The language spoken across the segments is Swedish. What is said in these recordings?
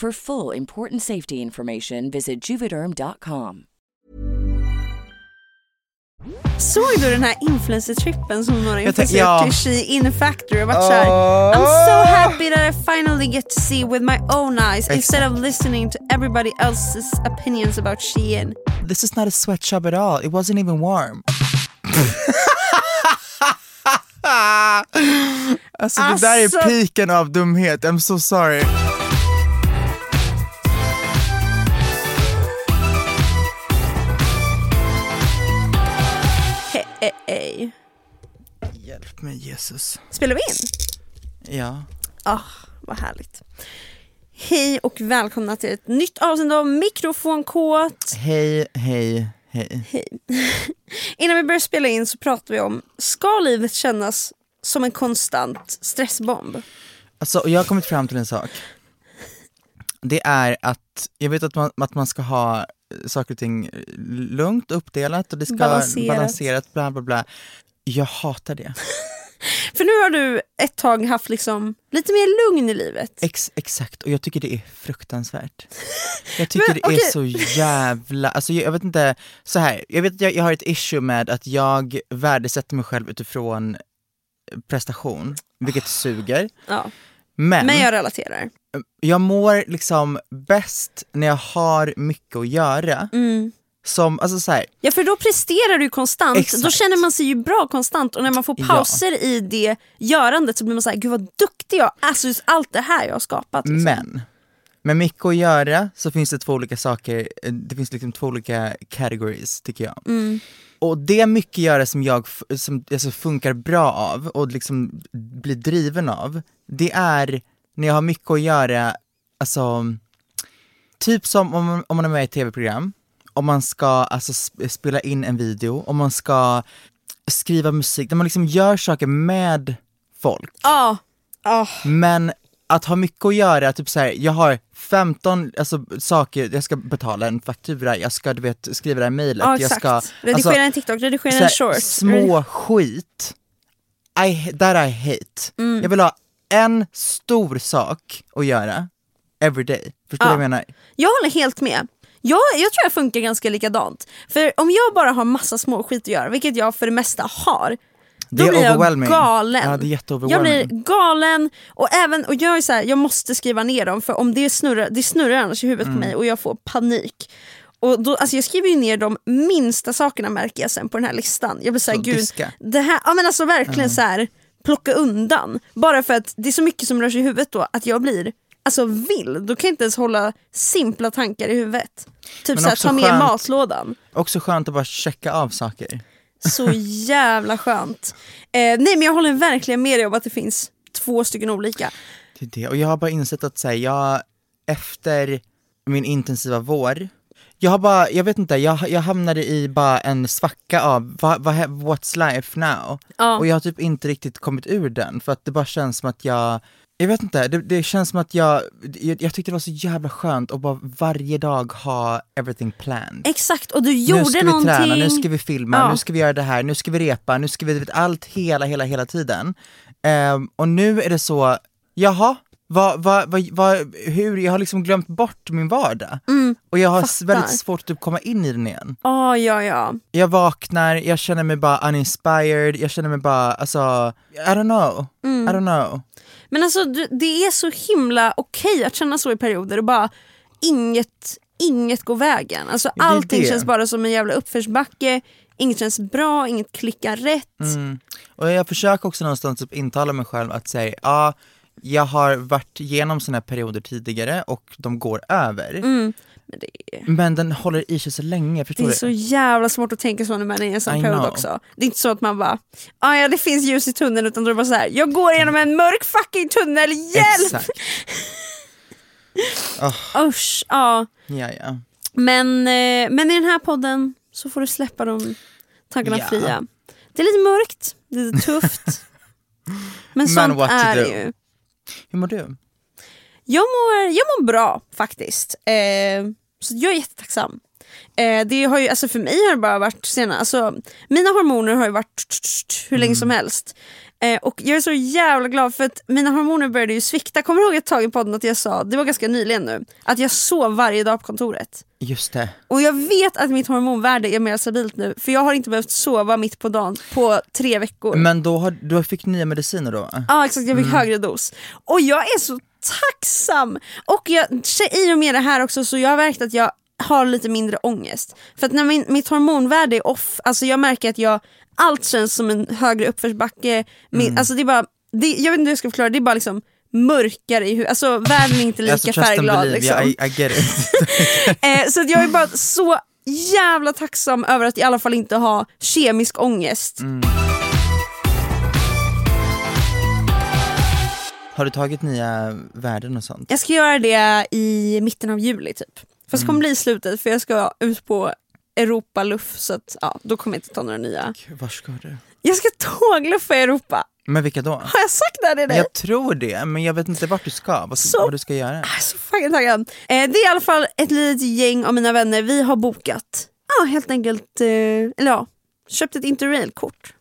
For full important safety information, visit juvederm.com. Såg du den här influencer-trippen som några Jag tänk- influencers ja. till She In Factory och varit såhär I'm so happy that I finally get to see with my own eyes instead of listening to everybody else's opinions about Shein. This is not a sweatshop at all. It wasn't even warm. alltså det där är Alltså- piken av dumhet. I'm so sorry. Hjälp mig Jesus. Spelar vi in? Ja. Ah, vad härligt. Hej och välkomna till ett nytt avsnitt av Mikrofonkåt. Hej, hej, hej. Innan vi börjar spela in så pratar vi om, ska livet kännas som en konstant stressbomb? Alltså, jag har kommit fram till en sak. Det är att, jag vet att man, att man ska ha saker och ting lugnt uppdelat och det ska Balanserat. balanserat bla bla bla. Jag hatar det. För nu har du ett tag haft liksom lite mer lugn i livet. Ex, exakt, och jag tycker det är fruktansvärt. Jag tycker Men, det okej. är så jävla, alltså jag, jag vet inte, så här, jag vet att jag, jag har ett issue med att jag värdesätter mig själv utifrån prestation, vilket suger. Ja. Men, Men jag relaterar. jag mår liksom bäst när jag har mycket att göra. Mm. Som, alltså så här, Ja för då presterar du konstant, Exakt. då känner man sig ju bra konstant och när man får Ja. pauser i det görandet så blir man såhär, gud vad duktig jag är, alltså allt det här jag har skapat. Liksom. Men, med mycket att göra så finns det två olika saker, eh, det finns liksom två olika categories tycker jag. Mm. Och det mycket göra som jag som, alltså, funkar bra av och liksom blir driven av, det är när jag har mycket att göra, alltså typ som om, om man är med i ett tv-program, om man ska alltså, sp- spela in en video, om man ska skriva musik, när man liksom gör saker med folk. Ja. Ja. Men att ha mycket att göra, typ såhär, jag har 15 alltså, saker, jag ska betala en faktura, jag ska du vet, skriva det här mejlet, Ja jag ska... redigera alltså, en TikTok, redigera en short. Små skit, I, that I hate. Mm. Jag vill ha en stor sak att göra, every day. Förstår du Ja. vad jag menar? Jag håller helt med. Jag, jag tror jag funkar ganska likadant. För om jag bara har massa små skit att göra, vilket jag för det mesta har, Det då är blir jag galen. Ja, det är jag blir galen och, även, och jag är så här, jag måste skriva ner dem för om det snurrar, det snurrar annars i huvudet Mm. på mig och jag får panik. Och då, alltså jag skriver ju ner de minsta sakerna märker jag sen på den här listan. Jag blir såhär, Så, gud, diska. det här, ja men alltså verkligen så här plocka undan. Bara för att det är så mycket som rör sig i huvudet då att jag blir alltså vild. Då kan jag inte ens hålla simpla tankar i huvudet. Typ såhär, ta med skönt- matlådan. Också skönt att bara checka av saker. Så jävla skönt. Eh, nej men jag håller verkligen med dig om att det finns två stycken olika. Det är det. Och jag har bara insett att säga, jag efter min intensiva vår, jag har bara, jag vet inte, jag, jag hamnade i bara en svacka av vad, vad, what's life now? Ja. Och jag har typ inte riktigt kommit ur den för att det bara känns som att jag jag vet inte, det, det känns som att jag, jag, jag tyckte det var så jävla skönt att bara varje dag ha everything planned. Exakt och du nu gjorde ska vi någonting. träna, nu ska vi filma, Ja. nu ska vi göra det här, nu ska vi repa, nu ska vi, vet, allt hela, hela, hela tiden. Ehm, och nu är det så, jaha, vad, vad, vad, vad, hur, jag har liksom glömt bort min vardag. och jag har Mm, fattar. väldigt svårt att typ komma in i den igen. Ja, ja, ja. Jag vaknar, jag känner mig bara uninspired, jag känner mig bara, alltså, I don't know, Mm. I don't know. Men alltså det är så himla okej att känna så i perioder och bara inget, inget går vägen. Alltså allting det. känns bara som en jävla uppförsbacke, inget känns bra, inget klickar rätt. Mm. Och jag försöker också någonstans typ intala mig själv att säga, ja, jag har varit igenom såna här perioder tidigare och de går över. Men det, Men den håller i sig så länge, förstår det är du? så jävla svårt att tänka så när man är i en sån I period know. också. Det är inte så att man bara, ah, ja det finns ljus i tunneln utan då är det bara så här, jag går genom en mörk fucking tunnel, hjälp! Exakt. Usch, ja. Ja, ja. Men, eh, men i den här podden så får du släppa de tankarna Ja. fria. Det är lite mörkt, det är lite tufft. men sånt what to är det ju. Hur mår du? Jag mår, jag mår bra faktiskt. Eh, så jag är jättetacksam. Eh, det har ju, alltså för mig har det bara varit sena, alltså, mina hormoner har ju varit hur länge som helst. Eh, och jag är så jävla glad för att mina hormoner började ju svikta. Kommer du ihåg ett tag i podden att jag sa, det var ganska nyligen nu, att jag sov varje dag på kontoret. Just det. Och jag vet att mitt hormonvärde är mer stabilt nu för jag har inte behövt sova mitt på dagen på tre veckor. Men då har, du fick nya mediciner då? Ja exakt, jag fick högre dos. Och jag är så tacksam! Och jag, i och med det här också så jag har märkt att jag har lite mindre ångest. För att när min, mitt hormonvärde är off, alltså jag märker att jag, allt känns som en högre uppförsbacke. Min, Alltså det är bara, det, jag vet inte hur jag ska förklara, det är bara liksom mörkare i huvudet, alltså världen är inte lika Alltså, färgglad. Liksom. yeah, I, I get it. Eh, så jag är bara så jävla tacksam över att i alla fall inte ha kemisk ångest. har du tagit nya värden och sånt? Jag ska göra det i mitten av juli typ. Fast det kommer bli i slutet för jag ska ut på Europaluff så att, ja, då kommer jag inte ta några nya. Gud, Var ska du? Jag ska tågluffa i Europa. Men vilka då? Har jag sagt det här till dig? Jag tror det, men jag vet inte vart du ska, vad, Så- vad du ska göra. Jag är så fucking taggad. Eh, det är i alla fall ett litet gäng av mina vänner, vi har bokat, ja helt enkelt, eh, eller ja, köpt ett interrailkort.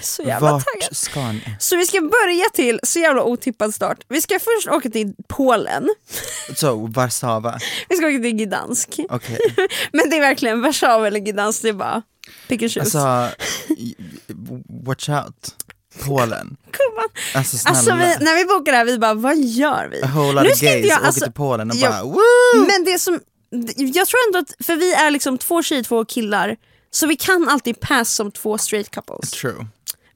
Så jävla taggad. Vart ska ni? Så vi ska börja till, så jävla otippad start. Vi ska först åka till Polen, Så, Warszawa, vi ska åka till Gdansk. okej. Men det är verkligen Warszawa eller Gdansk, det är bara pick and choose. Alltså, watch out. Polen. Gumman. Alltså snälla. Alltså vi, när vi bokar det här, vi bara vad gör vi? A whole lot Nu of gays jag- åker alltså- till Polen och Ja. bara woo! Men det som, jag tror ändå att, för vi är liksom två tjejer, två killar, så vi kan alltid pass som två straight couples. True.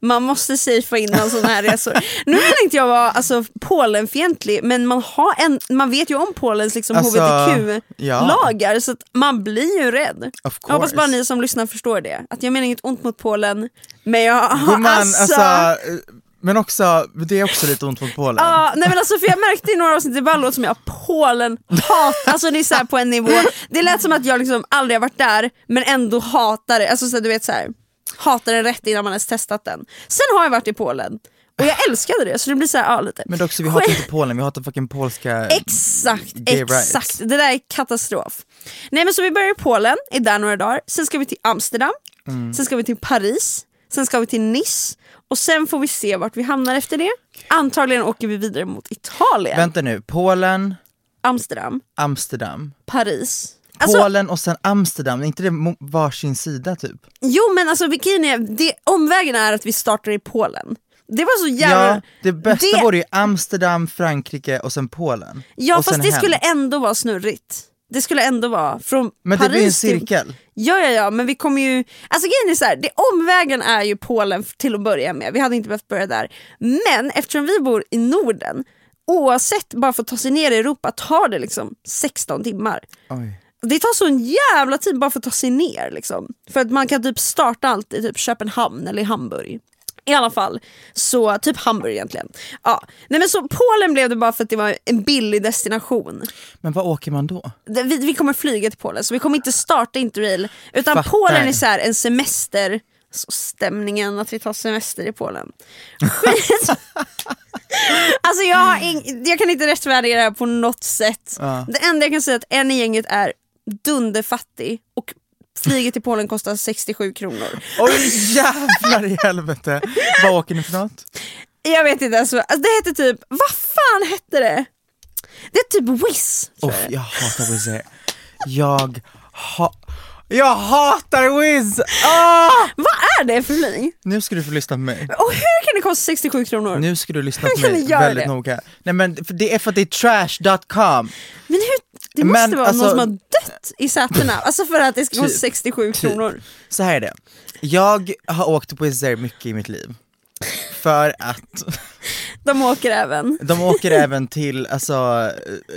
Man måste safea in någon sån här resor. Nu vill inte jag vara alltså, Polenfientlig men man, har en, man vet ju om Polens liksom, Alltså, hbtq-lagar ja. så man blir ju rädd. Jag hoppas bara ni som lyssnar förstår det. Att jag menar inget ont mot Polen men jag har Gumman, alltså... alltså, men också, det är också lite ont mot Polen. Ja, nej men alltså för jag märkte i några avsnitt, det bara låter som jag Polen hat, alltså det är så på en nivå, det lät som att jag liksom aldrig har varit där men ändå hatar det, alltså så här, du vet så här, hatar den rätt innan man ens testat den. Sen har jag varit i Polen och jag älskade det så det blir så här, ja lite. Men också, vi hatar inte Polen, vi hatar fucking polska... Exakt, exakt. Det där är katastrof. Nej men så vi börjar i Polen, är där några dagar, sen ska vi till Amsterdam, Mm. sen ska vi till Paris, sen ska vi till Nice och sen får vi se vart vi hamnar efter det. Antagligen åker vi vidare mot Italien. Vänta nu, Polen, Amsterdam, Amsterdam. Paris. Alltså, Polen och sen Amsterdam, är inte det varsin sida typ? jo men alltså är, det, omvägen är att vi startar i Polen. Det var så jävla... Ja, det bästa det- vore ju Amsterdam, Frankrike och sen Polen. Ja och fast det hem. skulle ändå vara snurrigt. det skulle ändå vara från Men det Paris blir en till... cirkel. Ja, ja, ja, men vi kommer ju... Alltså grejen är så här, det omvägen är ju Polen till att börja med. Vi hade inte behövt börja där. Men eftersom vi bor i Norden, oavsett bara för att ta sig ner i Europa tar det liksom 16 timmar. Oj. Det tar så en jävla tid bara för att ta sig ner. Liksom. För att man kan typ starta allt i typ Köpenhamn eller i Hamburg. I alla fall, så typ Hamburg egentligen. Ja. Nej, men så Polen blev det bara för att det var en billig destination. Men vad åker man då? Det- Vi, vi kommer flyga till Polen så vi kommer inte starta Interrail. Utan Fattar. Polen är så här en semester, så stämningen att vi tar semester i Polen. Skit. alltså jag, har ing, jag kan inte rättfärdiga det här på något sätt. Ja. Det enda jag kan säga är att en i gänget är dunderfattig och flyget till Polen kostar 67 kronor. Oj jävlar i helvete! Vad åker ni för något? Jag vet inte, alltså, alltså det hette typ, vad fan hette det? Det är typ Wizz. Uff, jag. hatar Wizz Air. Jag ha jag hatar Wizz! Ah! Vad är det för flyg? Nu ska du få lyssna på mig. Och hur kan det kosta 67 kronor? Nu ska du lyssna på Hur mig väldigt det? noga. Nej men det är för att det är trash.com. Men hur, det måste Men, vara alltså- någon som har dött i sätena, alltså för att det ska Typ, 67 kronor. Så här är det. Jag har åkt på Air mycket i mitt liv. För att De åker även. de åker även till alltså,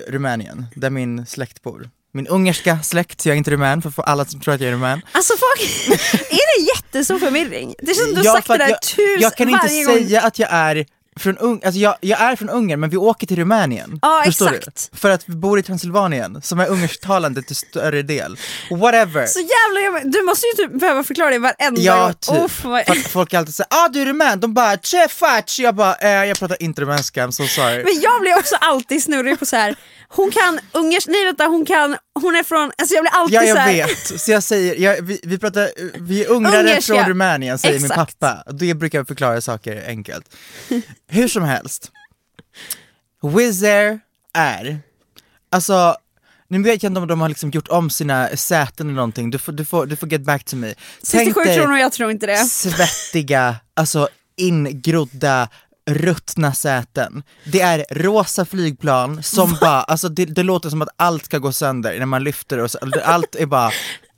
Rumänien, där min släkt bor. Min ungerska släkt, jag är inte rumän för alla som tror att jag är rumän. Alltså folk, är det jättestor förvirring? Det känns som du har sagt det där jag, tusen jag kan inte varje gång. säga att jag är från Ung alltså jag, jag är från Ungern men vi åker till Rumänien. Ja, Förstår exakt. Du? För att vi bor i Transylvanien som är ungersktalande till större del. Whatever. Så jävla jobbigt. Du måste ju typ behöva förklara det varenda Ja, gång. typ. Uff, vad... För att folk alltid säger ah du är rumän, de bara che fac, jag bara eh, jag pratar inte rumänska, I'm so sorry. Men jag blir också alltid snurrig på så här. Hon kan ungers, nej vänta hon kan, hon är från, alltså jag blir alltid Ja så jag här. vet, så jag säger, jag, vi, vi pratar, vi är ungrare Ungerska. från Rumänien säger min Exakt. pappa, det brukar jag förklara saker enkelt. Hur som helst, Wizz Air är, alltså nu vet jag inte om de har liksom gjort om sina säten eller någonting, du får, du får, du får get back to me. 67 kronor, jag tror inte det. svettiga, alltså ingrodda ruttna säten. Det är rosa flygplan som bara, alltså det, det låter som att allt ska gå sönder när man lyfter och så, allt är bara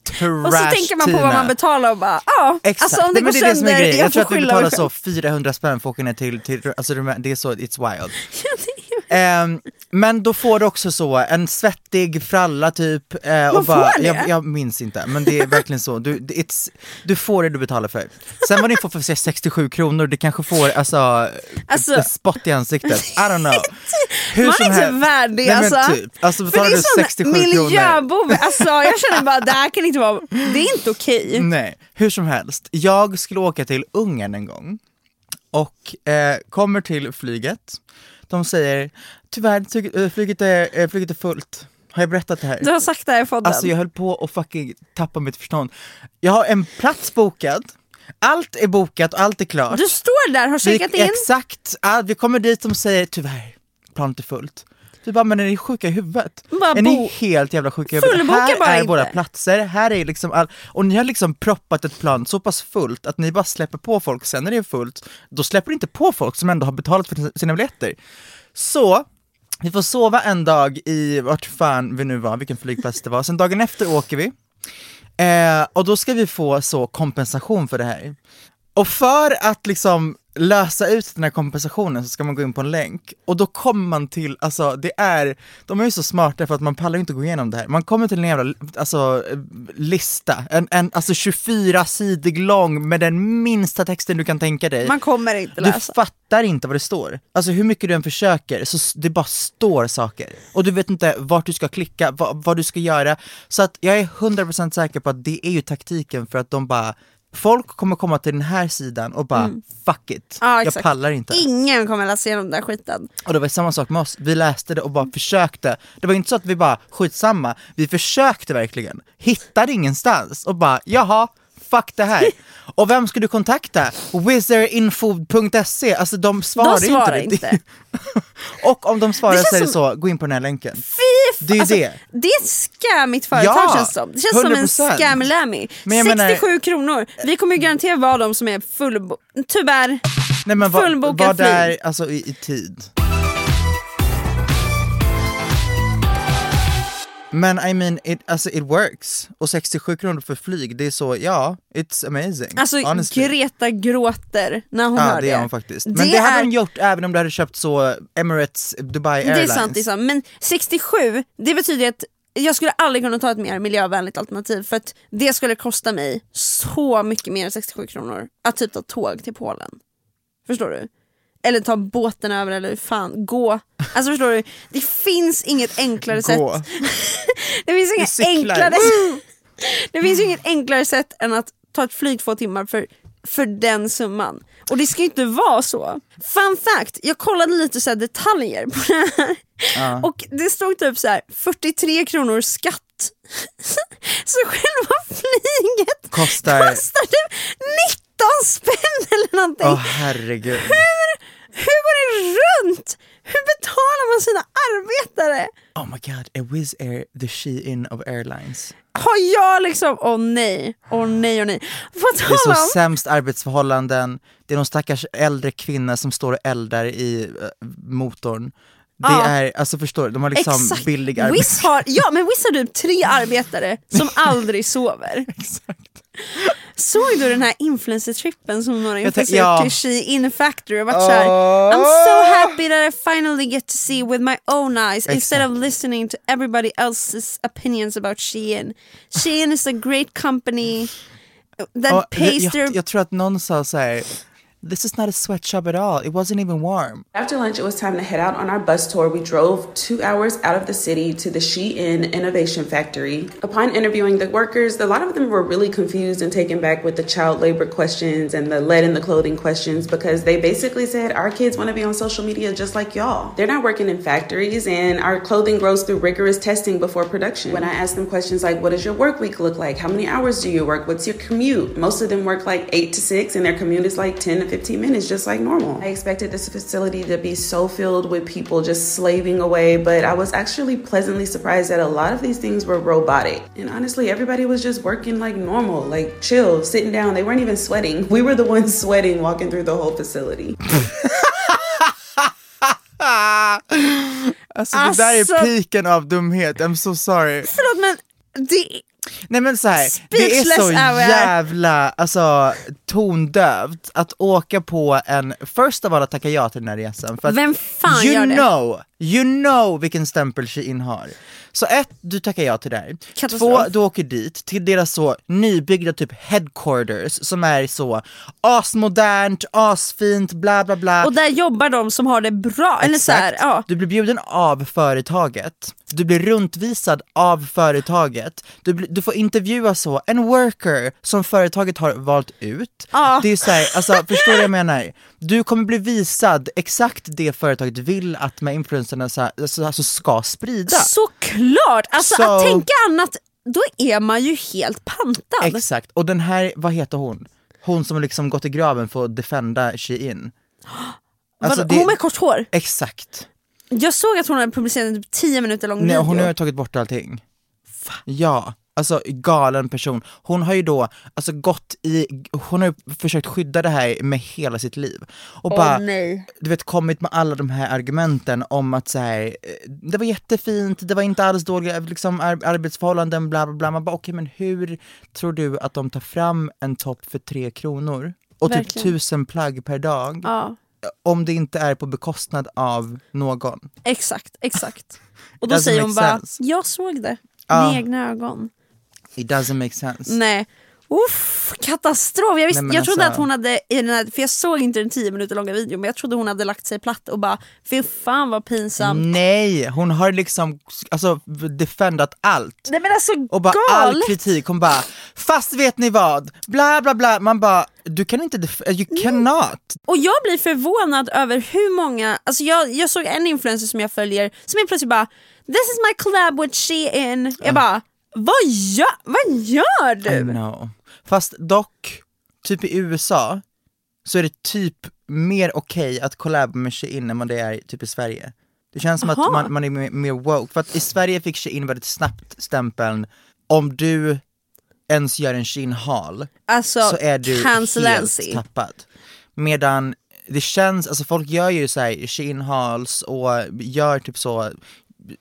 trash Och så tänker man på vad man betalar och bara, ja, Exakt, alltså om det går det det är sönder, grejen. jag, Jag, tror att vi betalar så 400 spänn för att åka ner till, till alltså det det är så, it's wild. Ehm, men då får du också så, en svettig fralla typ, eh, och Man bara, får det? jag, jag minns inte, men det är verkligen så, du, it's, du får det du betalar för. Sen vad ni får för säg, 67 kronor, det kanske får alltså, Alltså- spott i ansiktet, I don't know. Hur Man som är inte helst. värd det Nej, alltså. typ, alltså betalar du är 67 sån kronor. miljöbov, alltså jag känner bara det här kan inte vara, det är inte okej. Nej, hur som helst. Jag skulle åka till Ungern en gång och eh, kommer till flyget. De säger tyvärr, flyget, eh, flyget, är, eh, flyget är fullt. Har jag berättat det här? Du har sagt det här i podden. Alltså jag höll på att fucking tappa mitt förstånd. Jag har en plats bokad, allt är bokat och allt är klart. Du står där, har checkat in. Exakt, ah, vi kommer dit de säger tyvärr, planet är fullt. Vi bara, men är ni sjuka i huvudet? Bara är ni helt jävla sjuka i huvudet? Här bara är inte. våra platser, här är liksom all... Och ni har liksom proppat ett plan så pass fullt att ni bara släpper på folk, sen när det är fullt, då släpper ni inte på folk som ändå har betalat för sina biljetter. Så, vi får sova en dag i vart fan vi nu var, vilken flygplats det var, sen dagen efter åker vi. Eh, och då ska vi få så kompensation för det här. Och för att liksom lösa ut den här kompensationen så ska man gå in på en länk och då kommer man till, alltså det är, de är ju så smarta för att man pallar ju inte gå igenom det här. Man kommer till en jävla alltså, lista, en, en alltså 24 sidig lång med den minsta texten du kan tänka dig. Man kommer inte Du läsa. fattar inte vad det står. Alltså hur mycket du än försöker, så det bara står saker. Och du vet inte vart du ska klicka, vad, vad du ska göra. Så att jag är 100% säker på att det är ju taktiken för att de bara Folk kommer komma till den här sidan och bara fuck it, Mm. Ja, jag pallar inte. Ingen kommer läsa igenom den där skiten. Och det var samma sak med oss, vi läste det och bara försökte. Det var inte så att vi bara skitsamma, vi försökte verkligen. Hittade ingenstans och bara jaha, fuck det här. Och vem ska du kontakta? Wizardinfo.se, alltså de svarar, De svarar inte. inte. och om de svarar så är det så, gå in på den här länken. Fy Det är alltså, det. Det är scammigt företag Ja, känns som. Det känns som en 100%. scam-lammy. Men jag 67 menar- kronor. Vi kommer ju garanterat vara de som är fullbo... Tyvärr. Nej men vad flyg. där, alltså i, i tid. Men I mean, it, alltså it works. Och 67 kronor för flyg, det är så, ja, it's amazing. Alltså honestly. Greta gråter när hon Ja hör det gör hon faktiskt. Men Det det, hade är- hon gjort även om du hade köpt så Emirates Dubai Det är Airlines. sant, det är sant. Men 67, det betyder att jag skulle aldrig kunna ta ett mer miljövänligt alternativ för att det skulle kosta mig så mycket mer än 67 kronor att typ ta tåg till Polen. Förstår du? Eller ta båten över eller fan, gå. Alltså förstår du? Det finns inget enklare Gå. sätt. Det finns inget enklare Det finns inget enklare sätt än att ta ett flyg två timmar för, för den summan. Och det ska ju inte vara så. Fun fact, jag kollade lite så här detaljer på det här. Och det stod typ så här 43 kronor skatt. så själva flyget Kostar- kostar typ 19 spänn eller någonting. Åh herregud. Runt? Hur betalar man sina arbetare? Oh my god, a Wizz Air, the Shein of airlines. Har jag liksom, åh nej, åh nej, åh nej. På Det är så om, sämst arbetsförhållanden, det är någon stackars äldre kvinna som står och eldar i eh, motorn. Det Ja. är, alltså förstår du, de har liksom exakt, billig har, ja men Wiz har typ tre arbetare som aldrig sover. Såg du den här influencer-trippen som några Jag tänk- influencer ja. till Shein Factory och varit såhär I'm so happy that I finally get to see with my own eyes instead of listening to everybody else's opinions about Shein. Shein is a great company that Ja, pays jag, their jag, jag tror att någon sa så här. This is not a sweatshop at all, it wasn't even warm. After lunch, it was time to head out on our bus tour. We drove two hours out of the city to the Shein Innovation Factory. Upon interviewing the workers, a lot of them were really confused and taken back with the child labor questions and the lead in the clothing questions because they basically said, Our kids want to be on social media just like y'all. They're not working in factories, and our clothing grows through rigorous testing before production. When I asked them questions like, What does your work week look like? How many hours do you work? What's your commute? Most of them work like 8 to 6, and their commute is like 10 to 15 minutes, just like normal. I expected this facility to be so filled with people just slaving away, but I was actually pleasantly surprised that a lot of these things were robotic. And honestly, everybody was just working like normal, like chill, sitting down. They weren't even sweating. We were the ones sweating walking through the whole facility. Alltså, det där är Alltså- piken av dumhet, I'm so sorry. Förlåt men det, Nej men så här, det är så här. jävla alltså, tondövt att åka på en, först av alla tacka ja till den här resan. För att Vem fan you gör det? know, you know vilken stämpel Shein har. Så ett, du tackar ja till det här. Två, du åker dit till deras så nybyggda typ headquarters som är så asmodernt, asfint, bla bla bla. och där jobbar de som har det bra. Eller så här, Exakt. ja. Du blir bjuden av företaget, du blir runtvisad av företaget, du, blir, du får intervjua så, en worker som företaget har valt ut. Ja. Det är så här, alltså förstår du vad jag menar? Du kommer bli visad exakt det företaget vill att de här influencerna så här, alltså, alltså ska sprida. Såklart! Alltså So- att tänka annat, då är man ju helt pantad. Exakt, och den här, vad heter hon? Hon som liksom gått i graven för att defenda Shein. Alltså, det- Hon med kort hår. Exakt. Jag såg att hon hade publicerat en typ 10 minuter lång Nej, video. hon har tagit bort allting. Ja, alltså galen person. Hon har ju då alltså gått i, hon har ju försökt skydda det här med hela sitt liv. Och bara, nej. du vet kommit med alla de här argumenten om att så här, eh, det var jättefint, det var inte alls dåliga liksom, ar- arbetsförhållanden, bla bla bla. Man bara okej men hur tror du att de tar fram en topp för tre kronor? Och typ Verkligen. tusen plagg per dag, Ja, om det inte är på bekostnad av någon. exakt, exakt. Och då säger hon bara, sense. jag såg det Ja. med egna ögon. It doesn't make sense. Nej. Uff, katastrof! Jag, visste, Nej, jag trodde alltså- att hon hade, i den här, för jag såg inte den 10 minuter långa videon, men jag trodde hon hade lagt sig platt och bara fy fan vad pinsamt. Nej, hon har liksom alltså, defendat allt. Nej men alltså Och bara all galet! kritik, hon bara fast vet ni vad, bla bla bla, man bara du kan inte, you cannot. Och jag blir förvånad över hur många, alltså jag, jag såg en influencer som jag följer som helt plötsligt bara This is my collab with Shein. Jag bara, vad gör, vad gör I du? know. Fast dock, typ i USA så är det typ mer okej att collaba med Shein än vad det är typ i Sverige. Det känns som Aha. att man, man är mer, mer woke, för att i Sverige fick Shein väldigt snabbt stämpeln om du ens gör en Shein haul Alltså så är du helt tappad. Medan det känns, alltså folk gör ju såhär Shein hauls och gör typ så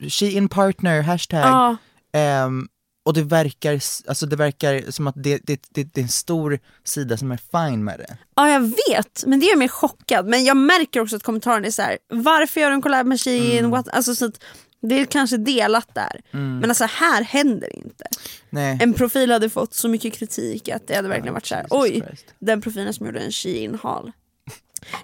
Shein partner, hashtag. Ja. Ehm, och det verkar, alltså det verkar som att det, det, det, det är en stor sida som är fine med det. Ja jag vet, men det gör mig chockad. Men jag märker också att kommentaren är så här: varför gör du en collab med Shein? Mm. What? Alltså, så att det är kanske delat där. Men alltså här händer inte. Nej. En profil hade fått så mycket kritik att det hade verkligen varit så här: oj, den profilen som gjorde en Shein-hal.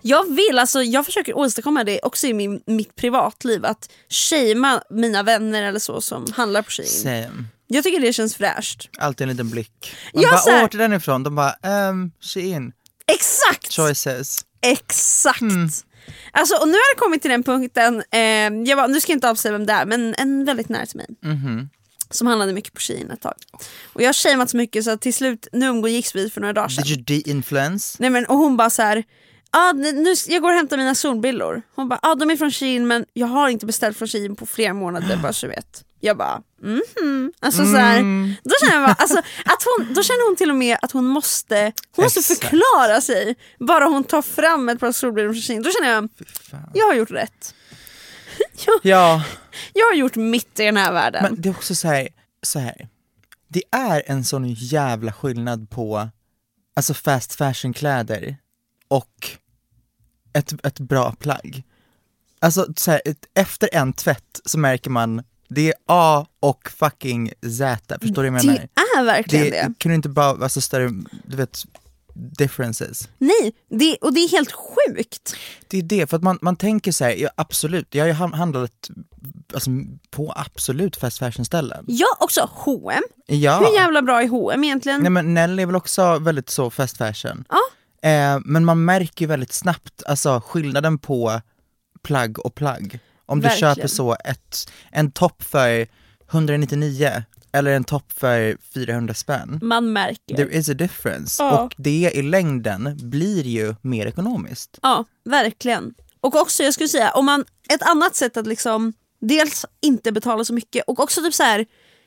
Jag vill, alltså jag försöker åstadkomma det också i min, mitt privatliv, att shamea mina vänner eller så som handlar på Shein. Same. Jag tycker det känns fräscht. Alltid en liten blick. Man bara, så här- åh, den ifrån? De bara, ehm, Shein. Exakt! Choices. Exakt! Hmm. Alltså, och nu har det kommit till den punkten, eh, jag bara, nu ska jag inte avslöja vem det är, men en väldigt nära till mig. Mhm. Som handlade mycket på Shein ett tag. Och jag har shameat så mycket så att till slut, nu umgicks vi för några dagar sedan. Did you de-influence? Nej, men, och hon bara så här. Ah, nu, jag går och hämtar mina solbrillor. Hon bara, ah, de är från Shein men jag har inte beställt från Shein på flera månader bara så du vet. Jag bara, mhm. Alltså, så här, då känner jag bara, alltså, att hon, då känner hon till och med att hon måste, hon måste Exakt. förklara sig. Bara hon tar fram ett par solbrillor. Då känner jag, jag har gjort rätt. jag, Ja, jag har gjort mitt i den här världen. men det är också så här, så här. Det är en sån jävla skillnad på alltså fast fashion kläder och ett, ett bra plagg. Alltså så här, ett, efter en tvätt så märker man det är A och fucking Z, förstår du vad jag menar? det är verkligen det. det kan du inte bara, alltså större, du vet, differences. Nej, det, och det är helt sjukt. Det är det, för att man, man tänker så här, ja, absolut, jag har ju handlat alltså, på absolut fast fashion ställen. Jag också H&M. Ja. Hur jävla bra är H&M egentligen? Nej men Nelly är väl också väldigt så fast fashion. Ja. Eh, men man märker ju väldigt snabbt alltså skillnaden på plagg och plagg. Om du Verkligen. köper så ett, en topp för 199 eller en topp för 400 spänn. Man märker. There is a difference. Ja. Och det i längden blir ju mer ekonomiskt. Ja, verkligen. Och också, jag skulle säga, om man, ett annat sätt att liksom dels inte betala så mycket och också typ så här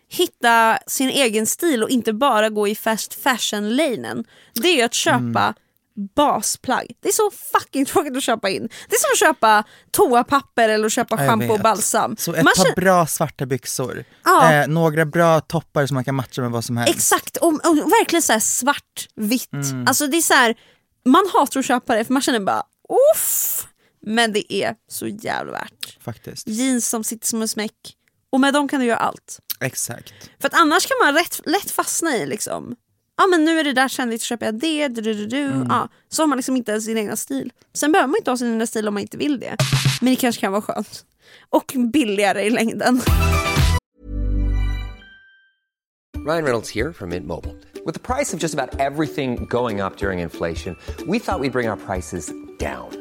hitta sin egen stil och inte bara gå i fast fashion-lanen. Det är ju att köpa Mm. Basplagg. Det är så fucking tråkigt att köpa in. Det är som att köpa toapapper eller att köpa schampo och balsam. Så ett Man par känner- bra svarta byxor, Ja. eh, några bra toppar som man kan matcha med vad som helst. Exakt, och, och verkligen så svart, vitt. Mm. Alltså det är så här, man hatar att köpa det för man känner bara uff. Men det är så jävla värt. Faktiskt. Jeans som sitter som en smäck. Och med dem kan du göra allt. Exakt. För att annars kan man rätt, lätt fastna i liksom, ja men nu är det där så köper jag det, du, du, du, du. Mm. Ja, så har man liksom inte ens sin egna stil. Sen behöver man inte ha sin egna stil om man inte vill det. Men det kanske kan vara skönt. Och billigare i längden. Ryan Reynolds here from Mint Mobile. With the price of just about everything going up during inflation, we thought we'd bring our prices down.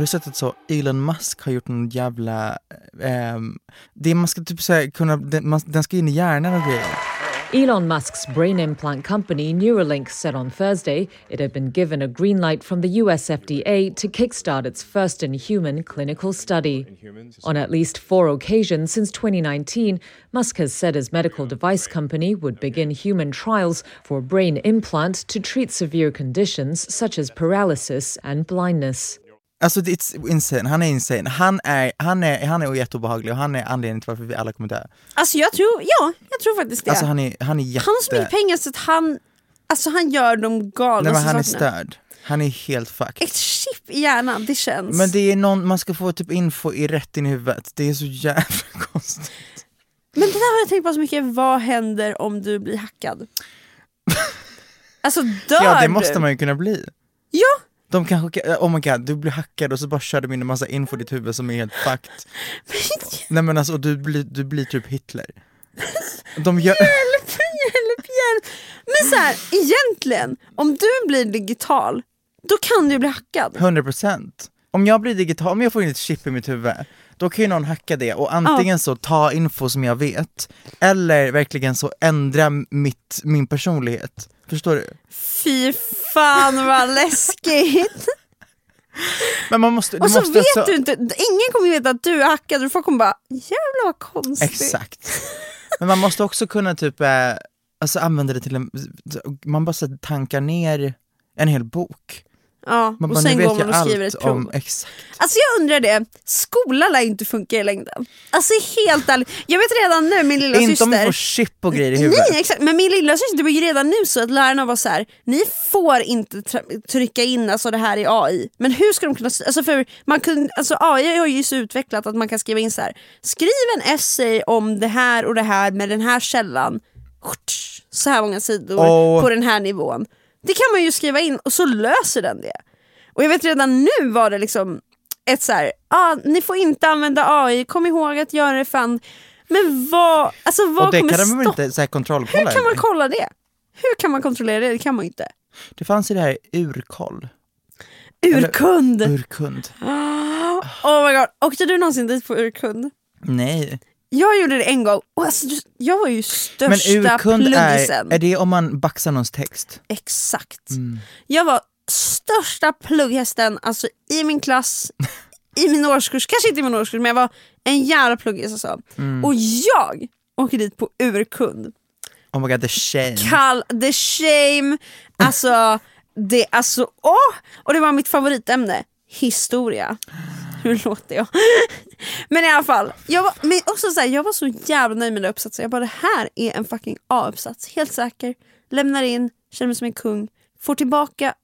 Har du sett att så Elon Musk har gjort någon jävla, ehm, det man ska typ säga kunna, man, den ska in i hjärnan och grejer. Elon Musk's brain implant company Neuralink said on Thursday it had been given a green light from the US FDA to kickstart its first in human clinical study. On at least four occasions since 2019, Musk has said his medical device company would begin human trials for brain implant to treat severe conditions such as paralysis and blindness. Alltså det är insane, han är insane. Han är, han är, han är jätteobehaglig och han är anledningen till varför vi alla kommer dö. Alltså jag tror, ja, jag tror faktiskt det. Alltså han är, han är jätte... Han har så mycket pengar så att han, alltså han gör de Nej galnaste men han är störd. Han är helt fucked. Ett chip i hjärnan, det känns. Men det är någon, man ska få typ info i rätt in i huvudet. Det är så jävla konstigt. Men det där har jag tänkt på så mycket, vad händer om du blir hackad? Alltså dör Ja det du? måste man ju kunna bli. Ja, De kanske, oh my god, du blir hackad och så bara kör de in en massa info i ditt huvud som är helt fucked. Nej men alltså, du blir, du blir typ Hitler. De gör... hjälp, hjälp, hjälp. Men så här, egentligen, om du blir digital, då kan du bli hackad. 100% Om jag blir digital, om jag får in ett chip i mitt huvud, då kan ju någon hacka det och antingen så ta info som jag vet, eller verkligen så ändra mitt, min personlighet. Förstår du? Fy fan vad läskigt. Men man måste, Och så måste vet också... du inte, ingen kommer veta att du är hackad och folk kommer bara jävlar vad konstigt. Exakt. Men man måste också kunna typ, eh, alltså använda det till en, man bara så tankar ner en hel bok. Ja, Man och bara, sen går man och skriver ett prov. om, exakt. Alltså jag undrar det, skolan lär inte funka i längden. Alltså helt ärligt, jag vet redan nu min lilla Inte syster om vi får chip och grejer i huvudet. Nej exakt, men min lilla syster var ju redan nu så att lärarna var så här: ni får inte trycka in alltså det här i AI. Men hur ska de kunna, alltså för man kunde, alltså AI har ju så utvecklat att man kan skriva in så här. skriv en essay om det här och det här med den här källan, så här många sidor Och- på den här nivån. Det kan man ju skriva in och så löser den det. Och jag vet redan nu var det liksom ett så här, ah, ni får inte använda AI, kom ihåg att göra det fan. Men vad, alltså vad och det kommer kan de väl stoppa? inte så här, kontrollkolla Hur kan man eller? kolla det? Hur kan man kontrollera det? Det kan man ju inte. Det fanns ju det här urkoll. Urkund! Urkund. Oh my god, åkte du någonsin dit på urkund? Nej. Jag gjorde det en gång och alltså, jag var ju Men största urkund är, pluggisen. är det om man baxar någons text? Exakt. Mm. Jag var största plugghästen alltså, i min klass, i min årskurs, kanske inte i min årskurs men jag var en jävla pluggis alltså. Mm. Och jag åker dit på urkund. Oh my god, the shame. Kall, the shame, alltså, det, alltså åh! Och det var mitt favoritämne, historia. Hur låter jag? Men i alla fall, jag var, men också så här, jag var så jävla nöjd med den uppsatsen. Jag bara det här är en fucking A-uppsats, helt säker. Lämnar in, känner mig som en kung, får tillbaka,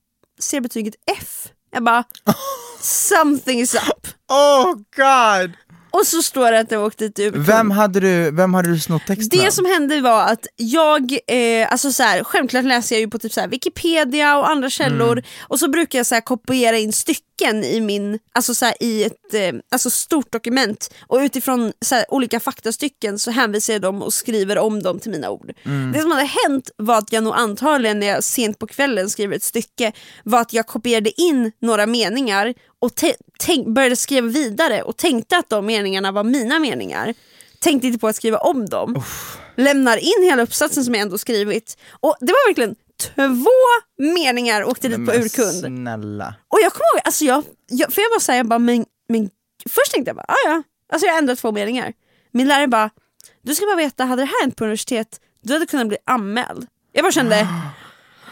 ser betyget F. Jag bara, something is up. Oh god! Och så står det att jag åkte ur Vem hade du, vem hade du snott texten Det av? som hände var att jag, eh, alltså så här, självklart läser jag ju på typ så här Wikipedia och andra källor Mm. och så brukar jag så här kopiera in stycken i min, alltså så här, i ett eh, alltså stort dokument och utifrån så här, olika faktastycken så hänvisar jag dem och skriver om dem till mina ord. Mm. Det som hade hänt var att jag nog antagligen när jag sent på kvällen skriver ett stycke var att jag kopierade in några meningar och började skriva vidare och tänkte att de meningarna var mina meningar. Tänkte inte på att skriva om dem. Lämnar in hela uppsatsen som jag ändå skrivit. Och det var verkligen två meningar åkte dit på urkund. Snälla. Och jag kommer ihåg, alltså jag, jag, för jag var såhär, jag bara, men, men först tänkte jag bara, ah, ja, alltså jag ändrat två meningar. Min lärare bara, du ska bara veta, hade det här hänt på universitet, du hade kunnat bli anmäld. Jag bara kände,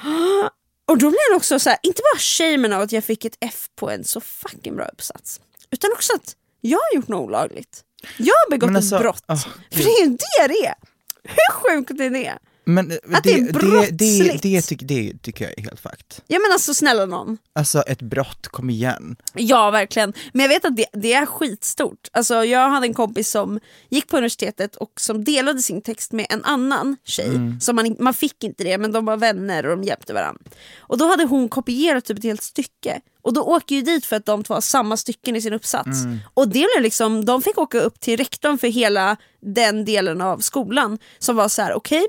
och då blev det också så här, inte bara shamen av att jag fick ett F på en så fucking bra uppsats, utan också att jag har gjort något olagligt. Jag har begått alltså, ett brott. åh, för det är ju det det är. Hur sjukt är det? Men eh, Att det är det, det, det, brottsligt. det, tycker- det tycker jag är helt fucked. Ja men alltså snälla någon. Alltså ett brott, kom igen. Ja verkligen, men jag vet att det, det är skitstort. Alltså, jag hade en kompis som gick på universitetet och som delade sin text med en annan tjej. Mm. Så man, man fick inte det men de var vänner och de hjälpte varandra. Och då hade hon kopierat typ ett helt stycke. Och då åker ju dit för att de två har samma stycken i sin uppsats. Mm. Och det blev liksom, de fick åka upp till rektorn för hela den delen av skolan. Som var så här: okej,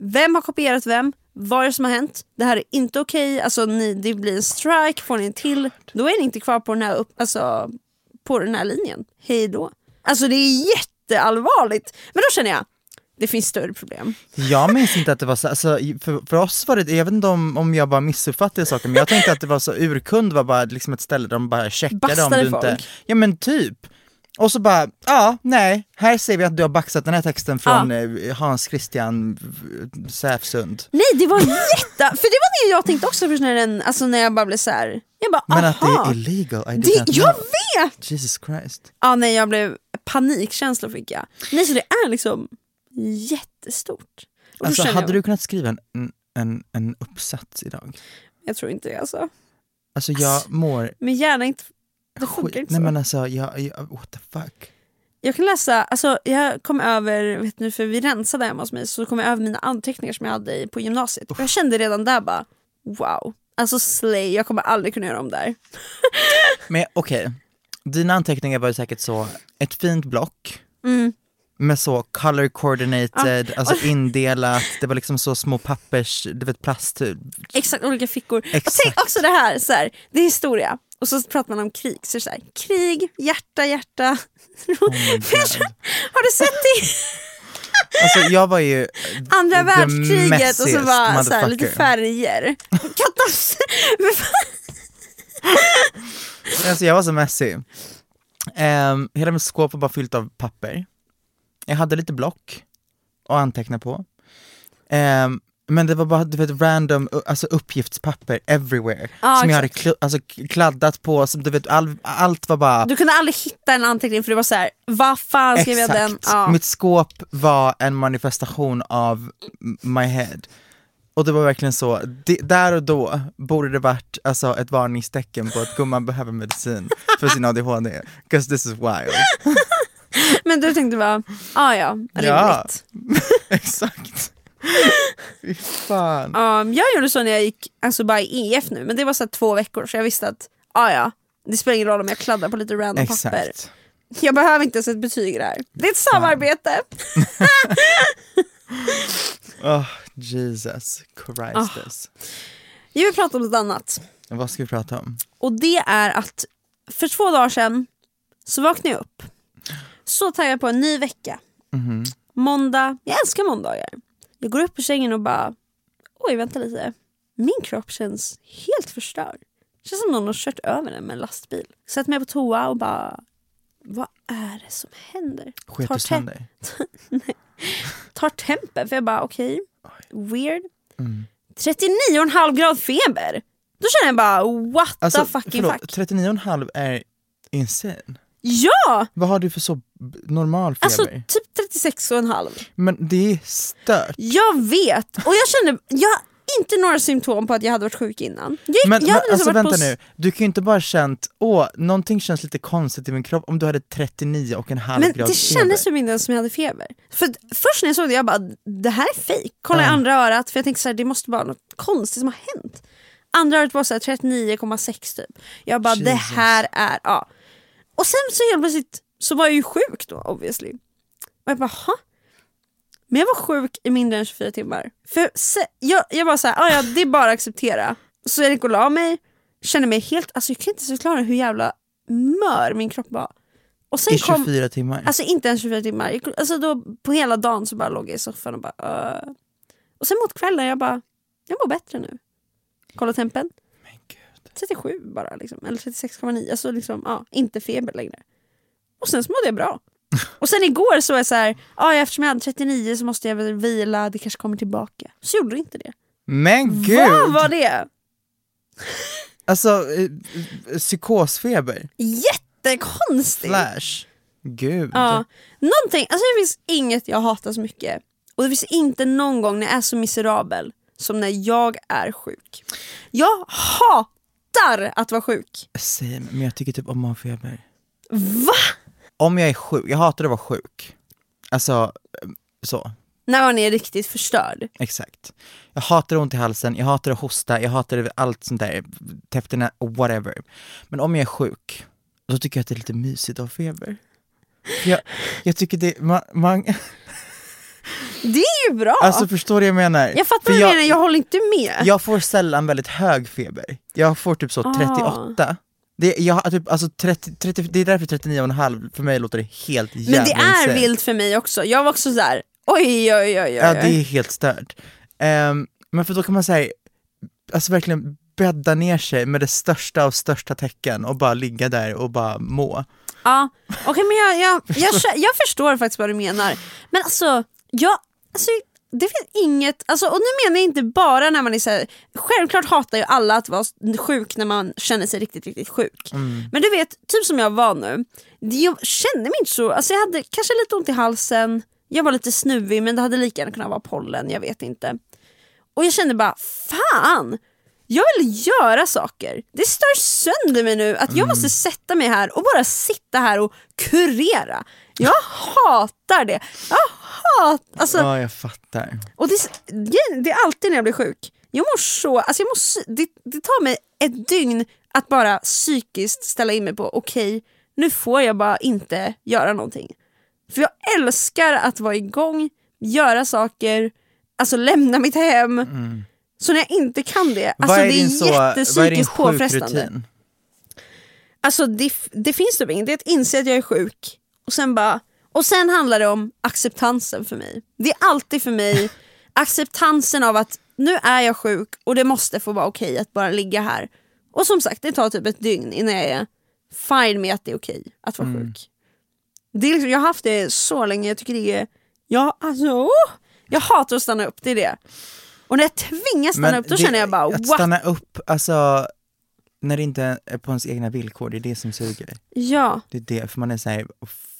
vem har kopierat vem? Vad är det som har hänt? Det här är inte okej, alltså, ni, det blir en strike, får ni en till, då är ni inte kvar på den här, upp, alltså, på den här linjen. Hej då. Alltså det är jätteallvarligt. Men då känner jag, Det finns större problem. Jag minns inte att det var så, alltså, för, för oss var det, jag vet inte om, om jag bara missuppfattade saker, men jag tänkte att det var så, urkund var bara liksom ett ställe där de bara checkade om Bastade du inte, folk? ja men typ. Och så bara, ja, nej, här ser vi att du har baxat den här texten från eh, Hans Christian Säfsund. Nej det var jätte... För det var det jag tänkte också först när, den, alltså när jag bara blev så här. Jag bara Men att det aha. är illegal, I Det, jag know. vet! Jesus Christ. Ja nej jag blev panikkänsla fick jag. Nej så det är liksom jättestort. Och Alltså hade jag, du kunnat skriva en, en, en uppsats idag? jag tror inte det alltså. Alltså jag mår Men gärna inte, det funkar skit. inte Nej så. men alltså, jag, jag, what the fuck. Jag kan läsa, alltså jag kom över, vet ni för vi rensade hemma hos mig så kom jag över mina anteckningar som jag hade på gymnasiet. Och jag kände redan där bara, wow. Alltså slay, jag kommer aldrig kunna göra om där. Men okej, dina anteckningar var ju säkert så, ett fint block Mm. med så color coordinated, alltså indelat, det var liksom så små pappers, du vet plast, Exakt olika fickor. Och Exakt. tänk också det här, så här, det är historia. Och så pratar man om krig, så, det så här, krig, hjärta, hjärta. oh. Har du sett det? Alltså jag var ju Andra världskriget och så var så här, lite färger. Katastrof. Alltså jag var så messy. Um, hela mitt skåp var bara fyllt av papper. Jag hade lite block att anteckna på. Ehm, men det var bara du vet, random alltså uppgiftspapper everywhere. Ja, som jag hade kl- alltså, kladdat på, som, du vet, all, allt var bara Du kunde aldrig hitta en anteckning för det var så här, vad fan skrev jag den? Ja. Mitt skåp var en manifestation av my head. Och det var verkligen så, det, där och då borde det varit alltså, ett varningstecken på att gumman behöver medicin för sin ADHD. 'Cause this is wild. Men du tänkte bara, ah, ja rimligt. Ja. Exakt. Fy fan. Um, jag gjorde så när jag gick alltså bara i EF nu, men det var så två veckor så jag visste att ah, ja, det spelar ingen roll om jag kladdar på lite random papper. Exakt. Jag behöver inte ens ett betyg i det här. Det är ett samarbete. Oh, Jesus Christus. Jag vill prata om något annat. Vad ska vi prata om? Och det är att för två dagar sedan så vaknade jag upp. Så taggad på en ny vecka. Mhm. Måndag, jag älskar måndagar. Jag går upp ur sängen och bara, oj vänta lite. Min kropp känns helt förstörd. Det känns som någon har kört över den med en lastbil. Sätter mig på toa och bara, vad är det som händer? Sket du sönder? Tar tempen, för jag bara okej, weird. Mm. 39,5 grad feber. Då känner jag bara what Alltså, the fucking förlåt, fuck. 39,5 är insane. Ja! Vad har du för så normal feber? Alltså typ 36,5. Men det är stört. Jag vet! Och jag kände, jag har inte några symptom på att jag hade varit sjuk innan. Jag, Men, jag men liksom alltså varit vänta på nu, du kan ju inte bara känt, åh, någonting känns lite konstigt i min kropp om du hade 39 och en halv Men grad det kändes feber. som inte ens som jag hade feber. För först när jag såg det jag bara, det här är fejk. Kolla i Ja. andra örat för jag tänkte så här, det måste vara något konstigt som har hänt. Andra örat var så här 39,6 typ. Jag bara det Jesus. här är, ja. Och sen så helt plötsligt så var jag ju sjuk då obviously. Och jag bara, ha? Men jag var sjuk i mindre än 24 timmar. För se, jag, jag bara såhär, ah, ja det är bara att acceptera. Så jag gick och la mig, kände mig helt, alltså jag kan inte förklara hur jävla mör min kropp var. Och sen I kom, 24 timmar. Alltså inte ens 24 timmar. Jag- Alltså då, på hela dagen så bara låg jag i soffan och bara uh. Och sen mot kvällen jag bara, jag mår bättre nu. Kolla tempen. 37 bara liksom, eller 36,9. Alltså liksom, ja, inte feber längre. Och sen så mådde jag bra. Och sen igår så var jag så här, ja eftersom jag hade 39 så måste jag väl vila, det kanske kommer tillbaka. Så gjorde det inte det. Men gud! Vad var det? Alltså, eh, eh, psykosfeber, Jättekonstigt! flash, gud. Ja, någonting, alltså det finns inget jag hatar så mycket. Och det finns inte någon gång när jag är så miserabel som när jag är sjuk. Jag hatar att vara sjuk. Same, men jag tycker typ om att ha feber. Va? Om jag är sjuk, jag hatar att vara sjuk. Alltså, eh, så. När man är riktigt förstörd. Exakt. Jag hatar ont i halsen, jag hatar att hosta, jag hatar allt sånt där, täppterna, whatever. Men om jag är sjuk, så tycker jag att det är lite mysigt att ha feber. Jag, jag tycker det, man, man Det är ju bra! alltså förstår du vad jag menar? jag fattar vad du jag, menar, jag håller inte med. jag får sällan väldigt hög feber. Jag får typ så Ah. 38. Det, jag, typ, alltså 30, 30, det är därför 39,5 för mig låter det helt jävla Men det är insane. vilt för mig också. Jag var också så här. Oj oj oj oj. Ja det är helt stört. Ehm, men för då kan man säga, alltså verkligen bädda ner sig med det största av största tecken och bara ligga där och bara må. Ja, okej men jag, jag, jag, kä- jag förstår faktiskt vad du menar. Men alltså, jag, alltså det finns inget, alltså, och nu menar jag inte bara när man är så här, självklart hatar ju alla att vara sjuk när man känner sig riktigt riktigt sjuk. Men du vet, typ som jag var nu, jag kände mig inte så, alltså jag hade kanske lite ont i halsen, jag var lite snuvig men det hade lika gärna kunnat vara pollen, jag vet inte. Och jag kände bara, fan! Jag vill göra saker. Det stör sönder mig nu att jag måste sätta mig här och bara sitta här och kurera. Jag hatar det. Jag hatar... Alltså, Ja jag fattar. och det, det är alltid när jag blir sjuk. Jag mår så, alltså jag mår, det, det tar mig ett dygn att bara psykiskt ställa in mig på okej, nu får jag bara inte göra någonting. För jag älskar att vara igång, göra saker, alltså lämna mitt hem. Så när jag inte kan det, alltså är det är så, jättepsykiskt påfrestande. sjukrutin? Alltså det, det finns typ inget, det är att inse att jag är sjuk och sen bara och sen handlar det om acceptansen för mig. Det är alltid för mig acceptansen av att nu är jag sjuk och det måste få vara okej att bara ligga här. Och som sagt det tar typ ett dygn innan jag är fine med att det är okej att vara sjuk. Det är liksom, jag har haft det så länge, jag tycker det är, jag, alltså, jag hatar att stanna upp, det är det. Och när jag tvingas stanna Men upp då det- känner jag bara Att what? stanna upp, alltså när det inte är på ens egna villkor, det är det som suger. Ja. Det är det, för man är såhär,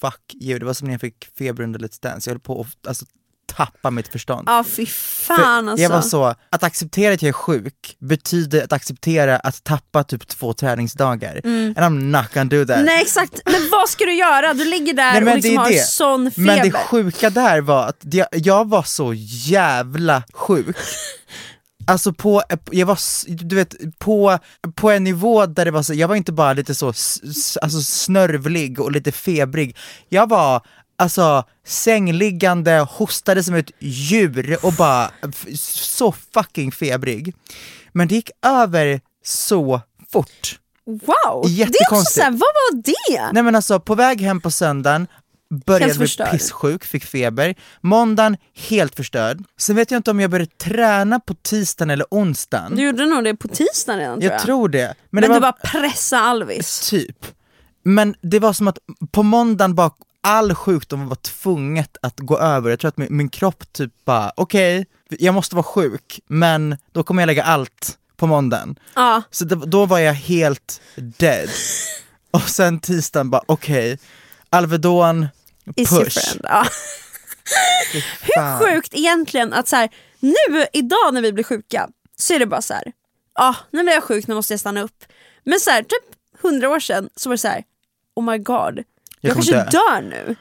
fuck you, det var som när jag fick feber under Let's Dance, jag höll på att alltså, tappa mitt förstånd. Ja fy För fan alltså. Jag var så, att acceptera att jag är sjuk betyder att acceptera att tappa typ två träningsdagar. And I'm not gonna do that. Mm. Nej exakt, men vad ska du göra? Du ligger där Nej, men och liksom det är har det. sån feber. Men det sjuka där var att jag, jag var så jävla sjuk. Alltså på, jag var, du vet, på, på en nivå där det var så, jag var inte bara lite så alltså snörvlig och lite febrig, jag var alltså sängliggande, hostade som ett djur och bara så fucking febrig. Men det gick över så fort. Wow! Det är också såhär, vad var det? Nej men alltså på väg hem på söndagen började bli pissjuk, fick feber. Måndagen helt förstörd. Sen vet jag inte om jag började träna på tisdagen eller onsdagen. Du gjorde nog det på tisdagen redan tror jag jag. tror det. Men, men det var du bara pressa Alvis. typ. Men det var som att på måndagen bara all sjukdom var tvunget att gå över. Jag tror att min, min kropp typ bara, okej, jag måste vara sjuk, men då kommer jag lägga allt på måndagen. Ja. Så det, då var jag helt dead. Och sen tisdagen bara, okej, Alvedon, Is your push. friend. Ja. Fan. Sjukt egentligen att så här, nu idag när vi blir sjuka så är det bara så här. ja nu blir jag sjuk, nu måste jag stanna upp. Men så här, typ hundra år sedan så var det så här. oh my god, jag, kommer kanske dö. dör nu.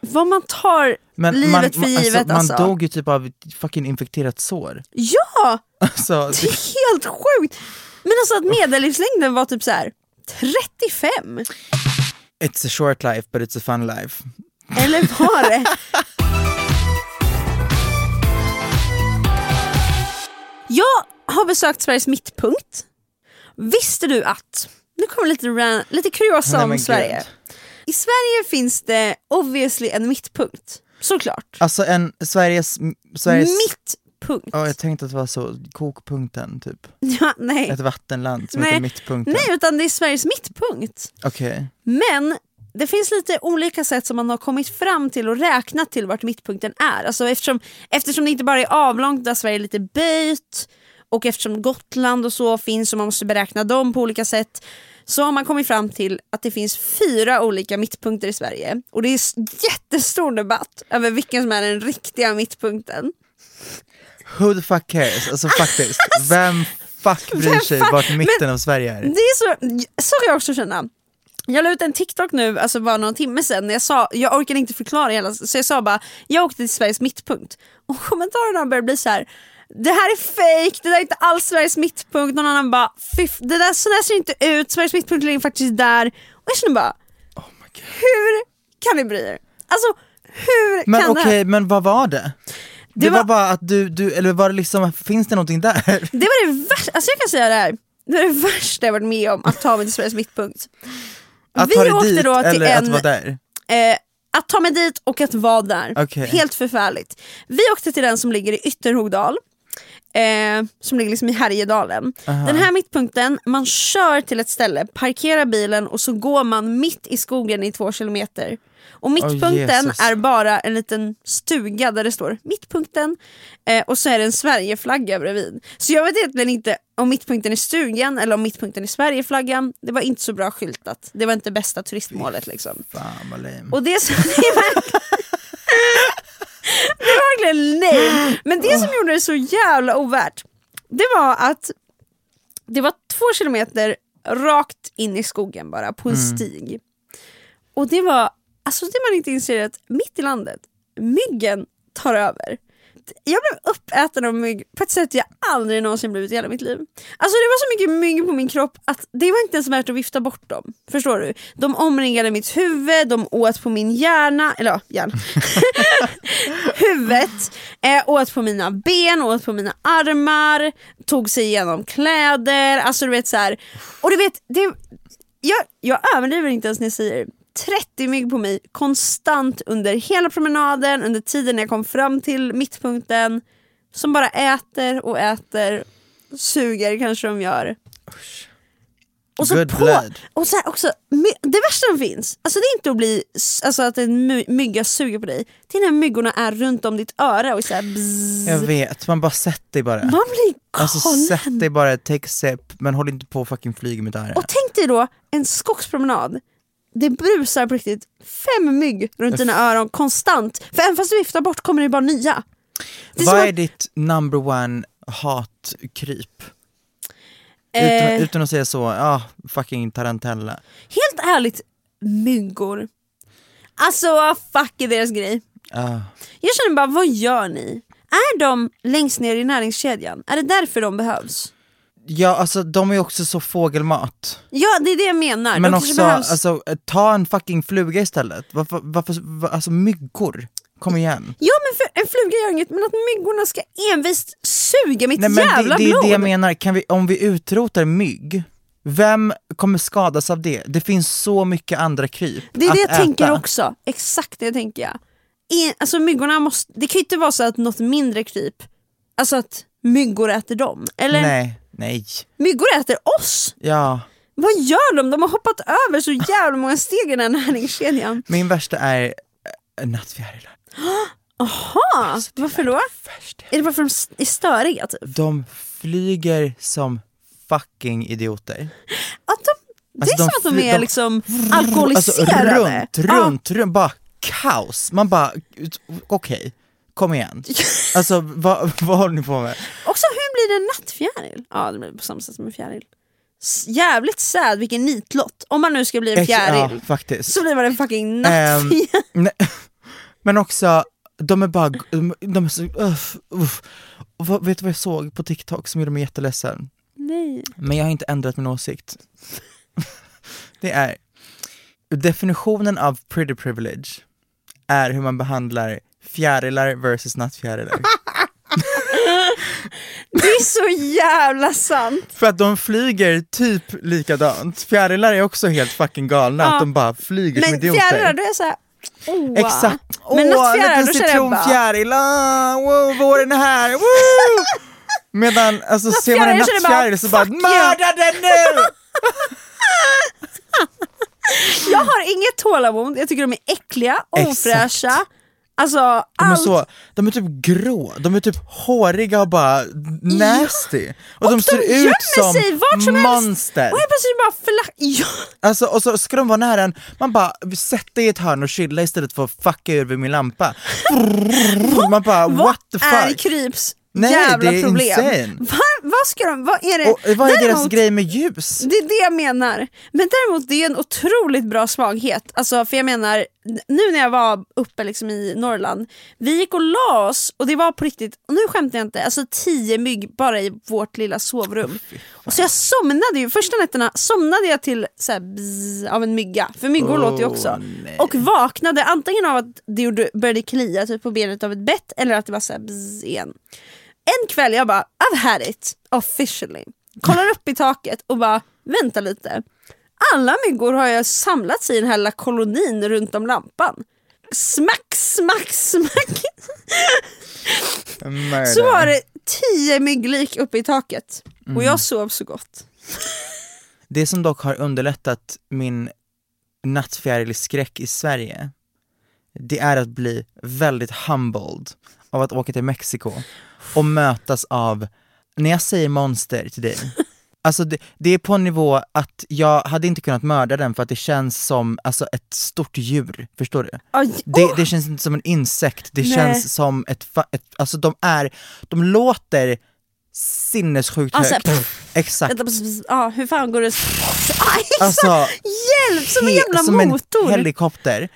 Vad man tar livet för givet man alltså. dog ju typ av ett fucking infekterat sår. Ja! Alltså, Det är helt sjukt! Men alltså att medellivslängden var typ så här 35, it's a short life but it's a fun life. eller var det? Jag har besökt Sveriges mittpunkt. Visste du att, nu kommer lite, ran- lite kuriosa om Sverige. gud. I Sverige finns det obviously en mittpunkt, såklart. Alltså en Sveriges... Sveriges Mittpunkt. Ja, jag tänkte att det var så, kokpunkten typ. Ja, nej. Ett vattenland som Nej. heter Mittpunkten. nej, utan det är Sveriges mittpunkt. Okej. Men det finns lite olika sätt som man har kommit fram till och räknat till vart mittpunkten är. Alltså eftersom, eftersom det inte bara är avlångt där Sverige är lite böjt och eftersom Gotland och så finns och man måste beräkna dem på olika sätt så har man kommit fram till att det finns fyra olika mittpunkter i Sverige. Och det är jättestor debatt över vilken som är den riktiga mittpunkten. Who the fuck cares? Alltså faktiskt, vem fuck bryr sig fan- vart mitten men av Sverige är? Det är så, så jag också känna. Jag la ut en TikTok nu, alltså bara någon timme sedan, när jag sa, jag orkade inte förklara hela, så jag sa bara, jag åkte till Sveriges mittpunkt. Och kommentarerna började bli så här. det här är fake, det där är inte alls Sveriges mittpunkt. Någon annan bara, "Fy, det där, så där ser inte ut, Sveriges mittpunkt ligger faktiskt där. Och jag känner bara, hur kan ni bry er? Alltså hur Men kan det okej, här? men vad var det? Det, Det var... var- bara att du, du, eller var det liksom, finns det någonting där? Det var det värsta, alltså jag kan säga det här, det var det värsta jag varit med om att ta mig till Sveriges mittpunkt. Att Vi ta dig åkte dit då till eller att en- vara där? Eh, att ta mig dit och att vara där. Okej. Helt förfärligt. Vi åkte till den som ligger i Ytterhogdal. Eh, som ligger liksom i Härjedalen. Den här mittpunkten, man kör till ett ställe, parkerar bilen och så går man mitt i skogen i två kilometer. Och mittpunkten Jesus. är bara en liten stuga där det står mittpunkten eh, och så är det en Sverigeflagga bredvid. Så jag vet egentligen inte om mittpunkten är stugan eller om mittpunkten är Sverigeflaggan. Det var inte så bra skyltat. Det var inte bästa turistmålet liksom. Fan vad lame. Och det, som, det, är verkligen, nej. Men det som gjorde det så jävla ovärt, det var att det var två kilometer rakt in i skogen bara på en stig. Och det var, alltså det man inte inser är att mitt i landet, myggen tar över. Jag blev uppäten av mygg på ett sätt jag aldrig någonsin blivit i hela mitt liv. Alltså det var så mycket mygg på min kropp att det var inte ens värt att vifta bort dem. Förstår du? De omringade mitt huvud, de åt på min hjärna, eller ja, hjärna. Huvudet, eh, åt på mina ben, åt på mina armar, tog sig igenom kläder, alltså du vet så här. Och du vet, det, jag, jag överdriver inte ens när jag säger 30 mygg på mig konstant under hela promenaden, under tiden när jag kom fram till mittpunkten. Som bara äter och äter, suger kanske de gör. Och så Good på, blood. och så också, det värsta som finns, alltså det är inte att bli, alltså att en my, mygga suger på dig, det är när myggorna är runt om ditt öra och så här bzzz. Jag vet, man bara sätt dig bara. Man blir galen. Alltså sätt dig bara, take a sip, men håll inte på och fucking flyga mitt öra. Och tänk dig då en skogspromenad. Det brusar på riktigt fem mygg runt dina öron konstant. För även fast du viftar bort kommer det bara nya. Det är Vad att- är ditt number one hatkryp? Eh. Utan, utan att säga så, ja fucking tarantella. Helt ärligt, myggor. Alltså fuck är deras grej. Ah. Jag känner bara, vad gör ni? Är de längst ner i näringskedjan? Är det därför de behövs? Ja alltså de är också så fågelmat. Ja det är det jag menar. Men de också, behövs... alltså, ta en fucking fluga istället. Varför, varför, va- alltså myggor, kom igen. Ja men en fluga gör inget, men att myggorna ska envist suga mitt Nej, men jävla det, det är blod. det jag menar, kan vi, om vi utrotar mygg, vem kommer skadas av det? Det finns så mycket andra kryp Det är det jag äta. tänker också, exakt det tänker jag. I, alltså myggorna måste, det kan ju inte vara så att något mindre kryp, alltså att myggor äter dem. Eller Nej, nej, myggor äter oss! ja. Vad gör de? De har hoppat över så jävla många steg i den här näringskedjan. Min värsta är äh, nattfjärilar. Aha, varför då? Värsta. Är det bara för att de är störiga typ? De flyger som fucking idioter. Att de, det Alltså, är de som att de är de- liksom Alltså alkoholiserade. runt, runt, runt, bara kaos. Man bara, okej, kom igen. Alltså vad, vad håller ni på med? Också hur blir det en nattfjäril? Ja det blir på samma sätt som en fjäril. S- Jävligt sad vilken nitlott. Om man nu ska bli en fjäril Ja, faktiskt. så blir man en fucking Ehm, nattfjäril. nej, men också, de är bara, de, de är så, uff. Och vad, vet du vad jag såg på TikTok som gjorde mig jätteledsen? Nej. Men jag har inte ändrat min åsikt. Det är, definitionen av pretty privilege är hur man behandlar fjärilar versus nattfjärilar. Det är så jävla sant. För att de flyger typ likadant. Fjärilar är också helt fucking galna, Ja. att de bara flyger som Men idioter. fjärilar då är jag såhär, oh. Exakt. Åh, Men nattfjärilar, en då liten känner jag bara- citronfjäril, ah, wow, våren är här, woo! Medan, alltså ser man en Nattfjäril, så bara mörda den nu! Jag har inget tålamod, jag tycker de är äckliga, Exakt. Alltså De är, allt. så, de är typ grå, de är typ håriga och bara nasty. Och, de de ser ut som sig vart som helst. monster. Och helt plötsligt bara flack... Ja. Alltså, och så ska de vara nära en, man bara sätt dig i ett hörn och chilla istället för att fucka ur vid min lampa. Man bara what the är fuck? Kryps Nej, jävla det är problem? insane. Va, vad ska de, vad är det? Och vad är deras Däremot- grej med ljus? Det är det jag menar. Men däremot det är en otroligt bra svaghet. Alltså, för jag menar, nu när jag var uppe liksom i Norrland, vi gick och la oss och det var på riktigt, och nu skämtar jag inte, alltså tio mygg bara i vårt lilla sovrum. Och så jag somnade ju, första nätterna somnade jag till så här bzz, av en mygga, för myggor låter ju också. nej. Och vaknade antingen av att det gjorde, började klia typ på benet av ett bett eller att det var så här bzz igen. En kväll jag bara, I've had it officially. Kollar upp i taket och bara, vänta lite. Alla myggor har jag samlats i den här lilla kolonin runt om lampan. smack, smack, smack. Murder. Så var det tio mygglik uppe i taket. Och jag sov så gott. Det som dock har underlättat min nattfjärilsskräck i Sverige, det är att bli väldigt humbled av att åka till Mexiko och mötas av, när jag säger monster till dig, alltså det, det är på en nivå att jag hade inte kunnat mörda den för att det känns som alltså ett stort djur, förstår du? Aj, Det, åh! det känns inte som en insekt, det Nej. känns som ett, ett, alltså de är, de låter sinnessjukt Alltså, högt. pff. Exakt. Ja, hur fan går det? Aj, Alltså, hjälp, som en jävla som motor! en helikopter.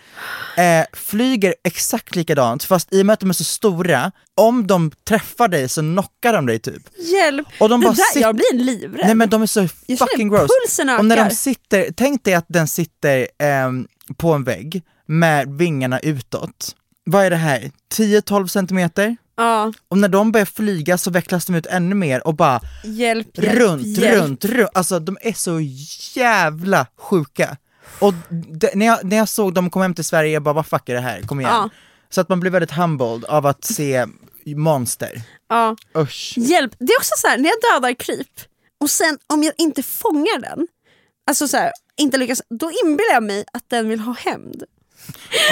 Eh, flyger exakt likadant, fast i och med att de är så stora, om de träffar dig så knockar de dig typ. Hjälp! Och de det bara där, Jag blir livrädd. Nej men de är så jag fucking gross. pulsen Och när de sitter, tänk dig att den sitter ehm, på en vägg med vingarna utåt. Vad är det här? 10-12 centimeter? Ja, Och när de börjar flyga så vecklas de ut ännu mer och bara hjälp, hjälp, runt, hjälp. runt, runt. Alltså de är så jävla sjuka. Och det, när, jag, när jag såg dem komma hem till Sverige, jag bara vad fuck är det här, kom igen. Ja. Så att man blir väldigt humbled av att se monster. Ja. Usch. Hjälp! Det är också så här, när jag dödar kryp och sen om jag inte fångar den, alltså så här, inte lyckas, då inbillar jag mig att den vill ha hämnd.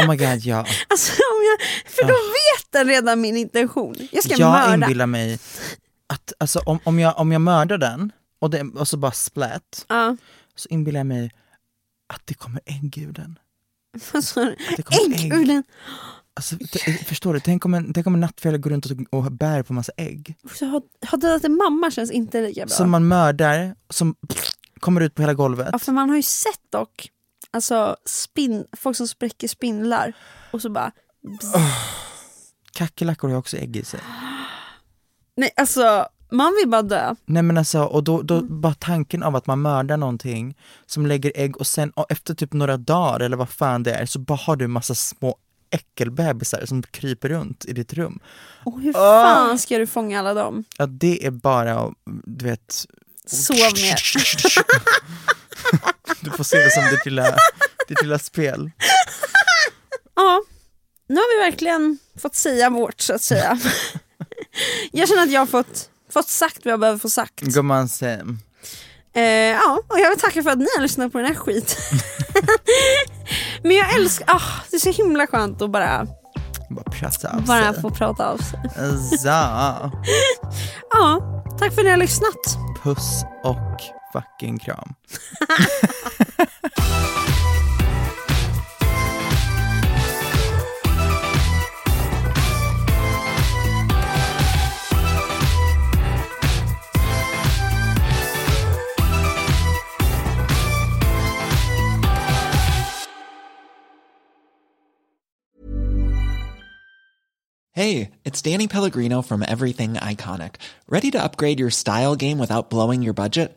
Oh my god ja. Alltså, om jag, för då vet den redan min intention. Jag ska jag mörda. inbillar mig att alltså, om, om, jag, om jag mördar den och, det, och så bara splat, Ja. så inbillar jag mig att det kommer ägg ur den. Vad sa du? Ägg ägg. ur den. Alltså, förstår du, tänk om en, tänk om en nattfjäll går runt och, och bär på massa ägg. Så har dödat en mamma känns inte lika bra. Som man mördar, som kommer ut på hela golvet. Ja, för man har ju sett dock alltså, spin, folk som spräcker spindlar och så bara... bzz. Kackerlackor har också ägg i sig. Nej alltså, man vill bara dö. Nej men alltså, och då, då bara tanken av att man mördar någonting som lägger ägg och sen och efter typ några dagar eller vad fan det är så bara har du massa små äckelbebisar som kryper runt i ditt rum. Och hur Ah. fan ska du fånga alla dem? Ja det är bara, du vet, Sov mer. du får se det som ditt lilla, ditt lilla spel. Ja, nu har vi verkligen fått säga vårt så att säga. jag känner att jag har fått, fått sagt vad jag behöver få sagt. Gumman Sam. Eh, ja, och jag vill tacka för att ni har lyssnat på den här skiten. Men jag älskar, ah, det är så himla skönt att bara, Bara prata av bara sig. få prata av sig. Så, Ja, tack för att ni har lyssnat. puss och fucking kram. Hey, it's Danny Pellegrino from Everything Iconic. Ready to upgrade your style game without blowing your budget?